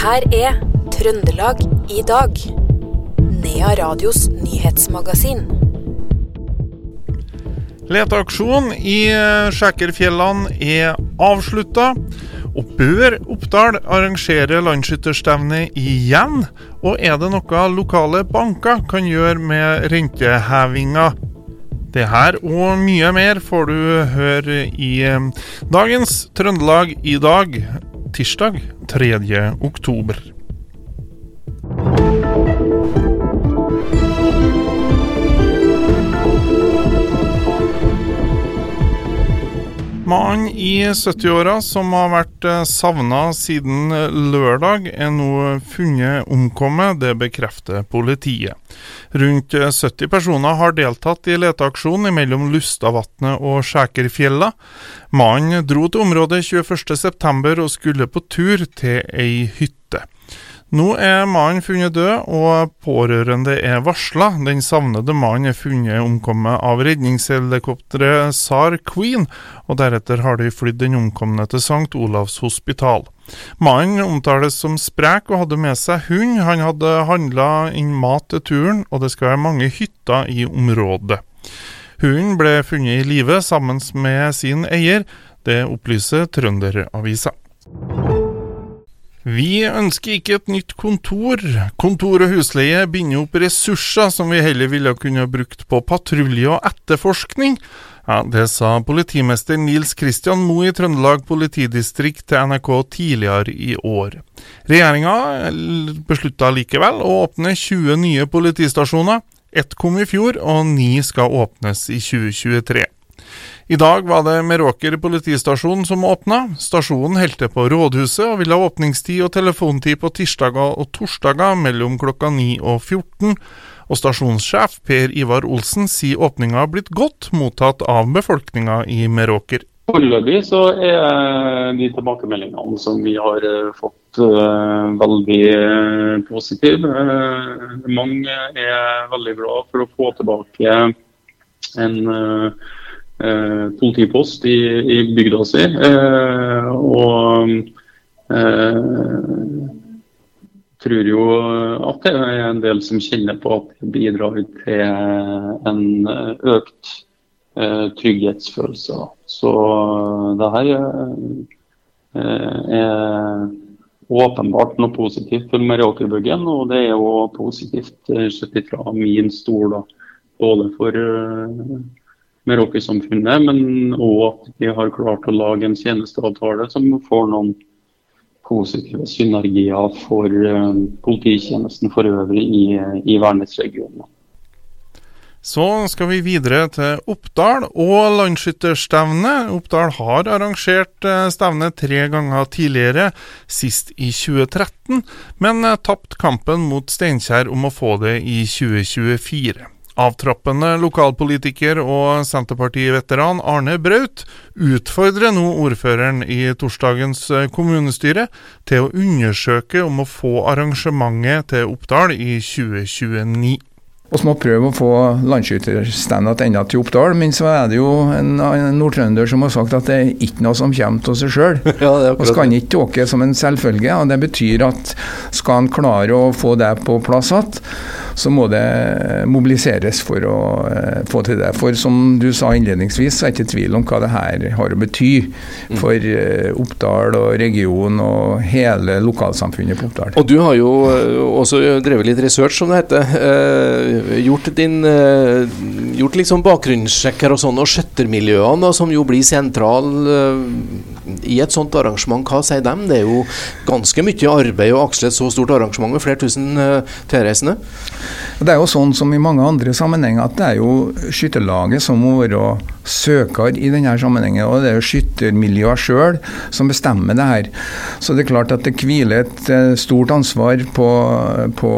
her er Trøndelag i dag. Nea Radios nyhetsmagasin. Leteaksjonen i Skjækerfjellene er avslutta. Og bør Oppdal arrangere landsskytterstevne igjen? Og er det noe lokale banker kan gjøre med rentehevinga? Det her og mye mer får du høre i dagens Trøndelag i dag, tirsdag 3. oktober. Mannen i 70-åra som har vært savna siden lørdag, er nå funnet omkommet. Det bekrefter politiet. Rundt 70 personer har deltatt i leteaksjonen mellom Lustavatnet og Skjækerfjella. Mannen dro til området 21.9 og skulle på tur til ei hytte. Nå er mannen funnet død, og pårørende er varsla. Den savnede mannen er funnet omkommet av redningshelikopteret SAR Queen, og deretter har de flydd den omkomne til St. Olavs hospital. Mannen omtales som sprek og hadde med seg hund. Han hadde handla inn mat til turen, og det skal være mange hytter i området. Hunden ble funnet i live sammen med sin eier. Det opplyser Trønderavisa. Vi ønsker ikke et nytt kontor. Kontor og husleie binder opp ressurser som vi heller ville kunne brukt på patrulje og etterforskning. Ja, Det sa politimester Nils Kristian Moe i Trøndelag politidistrikt til NRK tidligere i år. Regjeringa beslutta likevel å åpne 20 nye politistasjoner. Ett kom i fjor, og ni skal åpnes i 2023. I dag var det Meråker politistasjon som åpna. Stasjonen holdt på rådhuset og ville ha åpningstid og telefontid på tirsdager og torsdager mellom klokka 9 og 14. Og stasjonssjef Per Ivar Olsen sier åpninga har blitt godt mottatt av befolkninga i Meråker. Foreløpig så er de tilbakemeldingene som vi har fått veldig positive. Mange er veldig glad for å få tilbake en Eh, politipost i, i bygda si. Eh, og eh, tror jo at det er en del som kjenner på at det bidrar til en økt trygghetsfølelse. Så det her er åpenbart noe positivt for Meråkerbyggen, og det er jo positivt sett fra min stol. da, både for med rockesamfunnet, men òg at vi har klart å lage en tjenesteavtale som får noen positive synergier for uh, polititjenesten for øvrig i, i Værnes-regionen. Så skal vi videre til Oppdal og landsskytterstevne. Oppdal har arrangert eh, stevne tre ganger tidligere, sist i 2013, men eh, tapt kampen mot Steinkjer om å få det i 2024. Avtrappende lokalpolitiker og Senterparti-veteran Arne Braut utfordrer nå ordføreren i torsdagens eh, kommunestyre til å undersøke om å få arrangementet til Oppdal i 2029. Vi må prøve å få landsskytterstevna enda til Oppdal, men så er det jo en, en nordtrønder som har sagt at det er ikke noe som kommer av seg sjøl. Ja, vi kan ikke tåke som en selvfølge. og Det betyr at skal en klare å få det på plass igjen, så må det mobiliseres for å uh, få til det. For som du sa innledningsvis, så er det ikke tvil om hva det her har å bety for uh, Oppdal og regionen og hele lokalsamfunnet på Oppdal. Og du har jo uh, også drevet litt research, som det heter gjort din uh, Gjort liksom bakgrunnssjekker og sånn, og skjøttermiljøene, som jo blir sentral uh, i et sånt arrangement. Hva sier dem? Det er jo ganske mye arbeid å aksle et så stort arrangement med flere tusen tilreisende? Det er jo sånn som i mange andre sammenhenger at det er jo skytterlaget som må være søker i denne sammenhengen. Og det er jo skyttermiljøet sjøl som bestemmer det her. Så det er klart at det hviler et stort ansvar på, på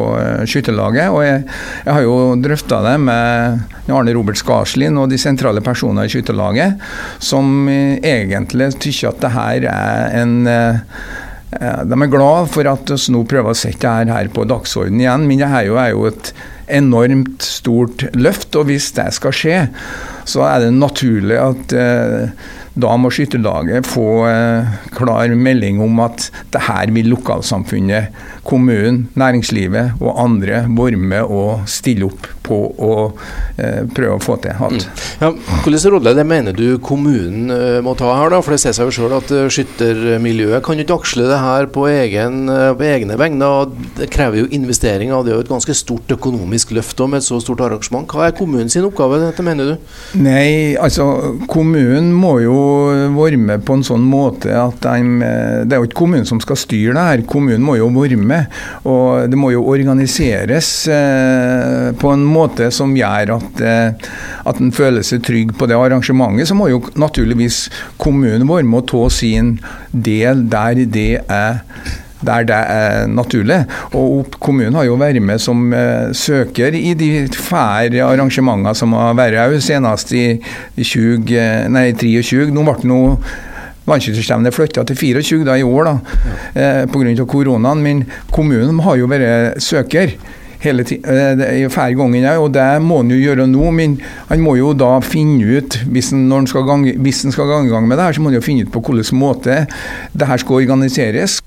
skytterlaget. Og jeg, jeg har jo drøfta det med Arne Robert Skarslin og de sentrale personer i skytterlaget, som egentlig tykker at det her er en de er glad for at vi nå prøver å sette dette her på dagsordenen igjen, men det her er jo et enormt stort løft. Og hvis det skal skje, så er det naturlig at da må Skytterlaget få eh, klar melding om at det her vil lokalsamfunnet, kommunen, næringslivet og andre være med og stille opp på å eh, prøve å få til alt. Mm. Ja, Hvilken rolle det mener du kommunen uh, må ta her? da? For Det ser seg jo selv at uh, skyttermiljøet kan jo ikke aksle det her på, egen, uh, på egne vegne. og Det krever jo investeringer, og det er jo et ganske stort økonomisk løft med et så stort arrangement. Hva er kommunens oppgave, dette mener du? Nei, altså kommunen må jo være med på en sånn måte at de Det er jo ikke kommunen som skal styre det her, kommunen må jo være med. Og det må jo organiseres på en måte som gjør at, eh, at en føler seg trygg på det arrangementet, så må jo naturligvis kommunen vår må ta sin del der det er der det er naturlig. Og kommunen har jo vært med som uh, søker i de fære arrangementene som har vært òg, senest i 20, nei, 23. Nå ble det noe Vannskytterstevnet flytta til 24 da, i år da, ja. eh, pga. koronaen, men kommunen har jo vært søker hele tiden, hver gang. Og det må han jo gjøre nå, men han må jo da finne ut, hvis han, skal gange, skal gang i gang med det her, så må han jo finne ut på hvilken måte det her skal organiseres.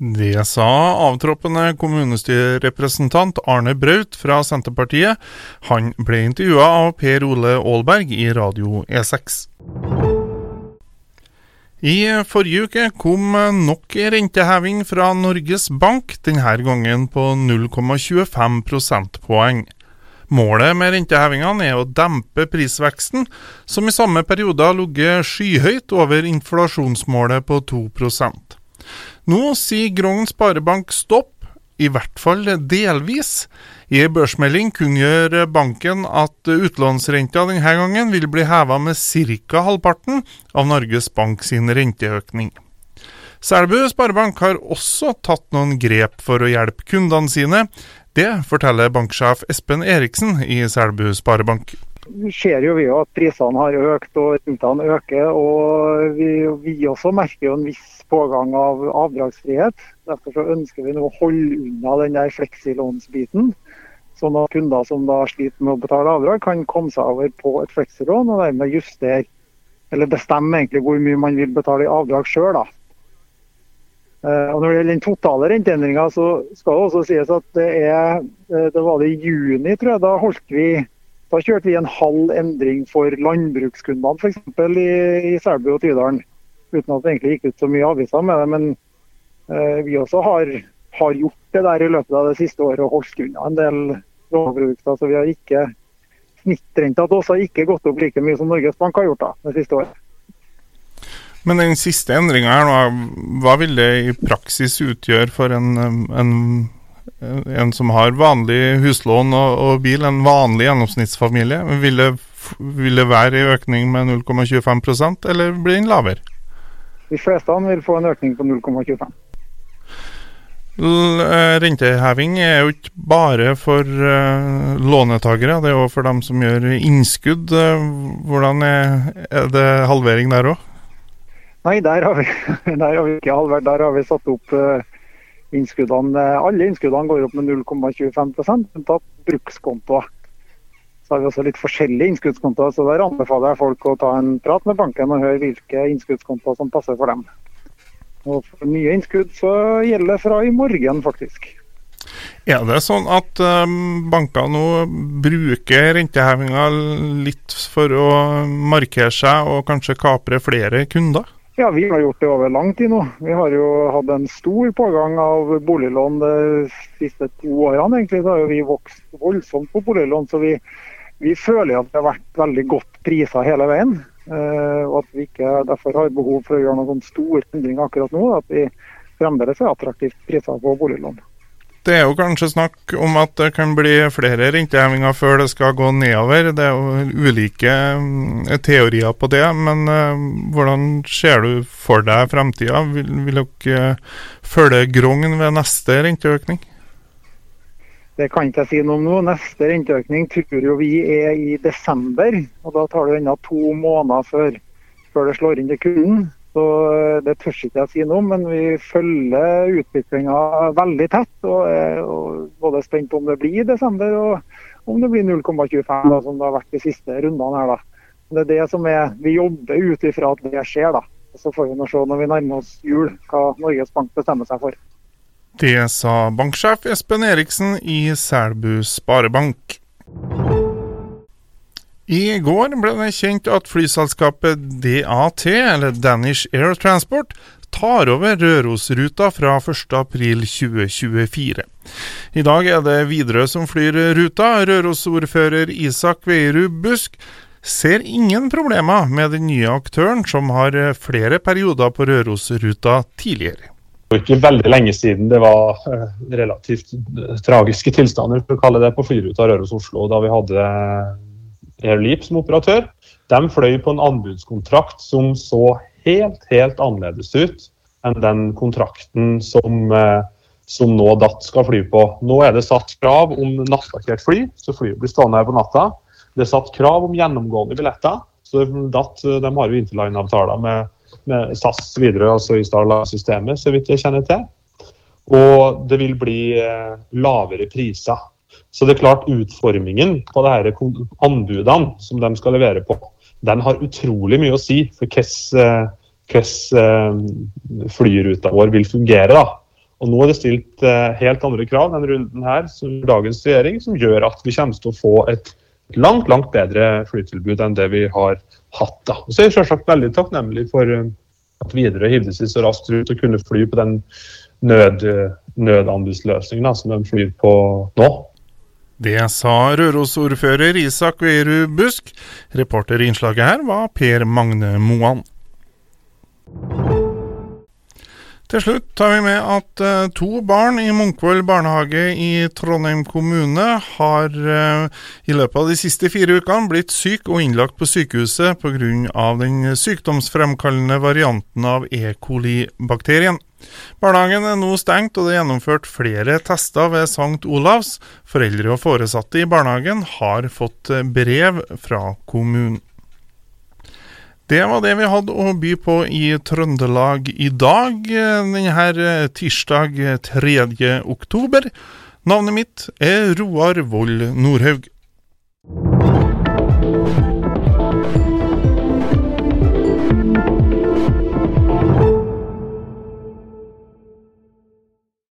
Det sa avtroppende kommunestyrerepresentant Arne Braut fra Senterpartiet. Han ble intervjua av Per Ole Aalberg i Radio E6. I forrige uke kom nok renteheving fra Norges Bank, denne gangen på 0,25 prosentpoeng. Målet med rentehevingene er å dempe prisveksten, som i samme periode har ligget skyhøyt over inflasjonsmålet på 2 Nå sier Grong Sparebank stopp, i hvert fall delvis. I en børsmelding kunngjør banken at utlånsrenta denne gangen vil bli heva med ca. halvparten av Norges Bank sin renteøkning. Selbu Sparebank har også tatt noen grep for å hjelpe kundene sine. Det forteller banksjef Espen Eriksen i Selbu Sparebank. Vi ser jo at prisene har økt og rentene øker. og vi, vi, også merker jo en viss pågang av avdragsfrihet. Derfor så ønsker vi nå å holde unna den der fleksilånsbiten. Sånn at kunder som da sliter med å betale avdrag, kan komme seg over på et fleksilån og dermed justere, eller bestemme egentlig hvor mye man vil betale i avdrag sjøl. Uh, og når det gjelder den totale renteendringa, så skal det også sies at det er uh, det var det i juni, tror jeg. Da holdt vi da kjørte vi en halv endring for landbrukskundene, f.eks. i, i Selbu og Tydalen. Uten at det egentlig gikk ut så mye aviser med det. Men vi også har, har, gjort det der i løpet av det siste året og holdt unna en del råvareprodukter. Så vi har ikke snittrenta til oss har ikke gått opp like mye som Norges Bank har gjort da, det siste året. Men den siste endringa her, nå, hva vil det i praksis utgjøre for en, en, en som har vanlig huslån og, og, bil, en vanlig gjennomsnittsfamilie? Vil det, vil det være en økning med 0,25% eller blir den lavere? De fleste vil få en økning på 0,25 Eh, renteheving er jo ikke bare for uh, lånetakere, det er òg for dem som gjør innskudd. Eh, hvordan er, er det halvering der òg? Nei, der har, vi, der har, vi, ikke halvert. Der har vi satt opp uh, innskuddene. Alle innskuddene går opp med 0,25% unntatt brukskontoer. Så har vi også litt forskjellige innskuddskontoer, så der anbefaler jeg folk å ta en prat med banken og høre hvilke innskuddskontoer som passer for dem. Og for nye innskudd så gjelder det fra i morgen, faktisk. Er det sånn at um, banker nå bruker rentehevinga litt for å markere seg og kanskje kapre flere kunder? Ja, vi har gjort det over lang tid nå. Vi har jo hatt en stor pågang av boliglån de siste to årene. egentlig. Da har vi vokst voldsomt på boliglån. Så vi, vi føler at det har vært veldig godt priser hele veien. Eh, og at vi ikke derfor har behov for å gjøre noen store endringer akkurat nå. At vi fremdeles er attraktivt priser på boliglån. Det er jo kanskje snakk om at det kan bli flere rentehevinger før det skal gå nedover. Det er jo ulike mm, teorier på det, men uh, hvordan ser du for deg fremtida? Vil, vil dere følge Grong ved neste renteøkning? Det kan ikke jeg si noe om nå. Neste renteøkning tror jo vi er i desember. og Da tar det ennå to måneder før, før, det slår inn til kunden. Så eh, Det tør ikke jeg si noe om, men vi følger utviklinga veldig tett. Og er både spent på om det blir i desember og om det blir 0,25, som det har vært de siste rundene her. da. Det er det som er, Vi jobber ut ifra at det skjer. da. Så får vi nå se når vi nærmer oss jul hva Norges Bank bestemmer seg for. Det sa banksjef Espen Eriksen i Selbu Sparebank. I går ble det kjent at flyselskapet DAT, eller Danish Air Transport, tar over Rørosruta fra 1.4.2024. I dag er det Widerøe som flyr ruta. Røros-ordfører Isak Veierud Busk ser ingen problemer med den nye aktøren, som har flere perioder på Rørosruta tidligere. Ikke veldig lenge siden det var eh, relativt tragiske tilstander for å kalle det, på flyruta Røros-Oslo, da vi hadde Air Leap som operatør. De fløy på en anbudskontrakt som så helt, helt annerledes ut enn den kontrakten som, eh, som nå DAT skal fly på. Nå er det satt krav om nattparkert fly, så flyet blir stående her på natta. Det er satt krav om gjennomgående billetter. så DAT har jo interline-avtaler med, med SAS videre, altså i Starlight-systemet, så vidt jeg kjenner til. Og det vil bli eh, lavere priser. Så det er klart utformingen på det her anbudene som de skal levere på, den har utrolig mye å si for hvordan hvordan flyruta vår vil fungere. da. Og Nå er det stilt eh, helt andre krav denne runden her, som dagens regjering, som gjør at vi kommer til å få et langt langt bedre flytilbud enn det vi har hatt. da. Og så er jeg selvsagt veldig takknemlig for eh, at Widerøe hivde seg så raskt ut og kunne fly på den nød, nødanbudsløsningen som de flyr på nå. Det sa Røros-ordfører Isak Veru Busk. Reporter i innslaget her var Per Magne Moan. Til slutt tar vi med at uh, to barn i Munkvoll barnehage i Trondheim kommune har uh, i løpet av de siste fire ukene blitt syke og innlagt på sykehuset pga. den sykdomsfremkallende varianten av E. coli-bakterien. Barnehagen er nå stengt, og det er gjennomført flere tester ved St. Olavs. Foreldre og foresatte i barnehagen har fått eh, brev fra kommunen. Det var det vi hadde å by på i Trøndelag i dag, denne eh, tirsdag 3. oktober. Navnet mitt er Roar Vold Nordhaug.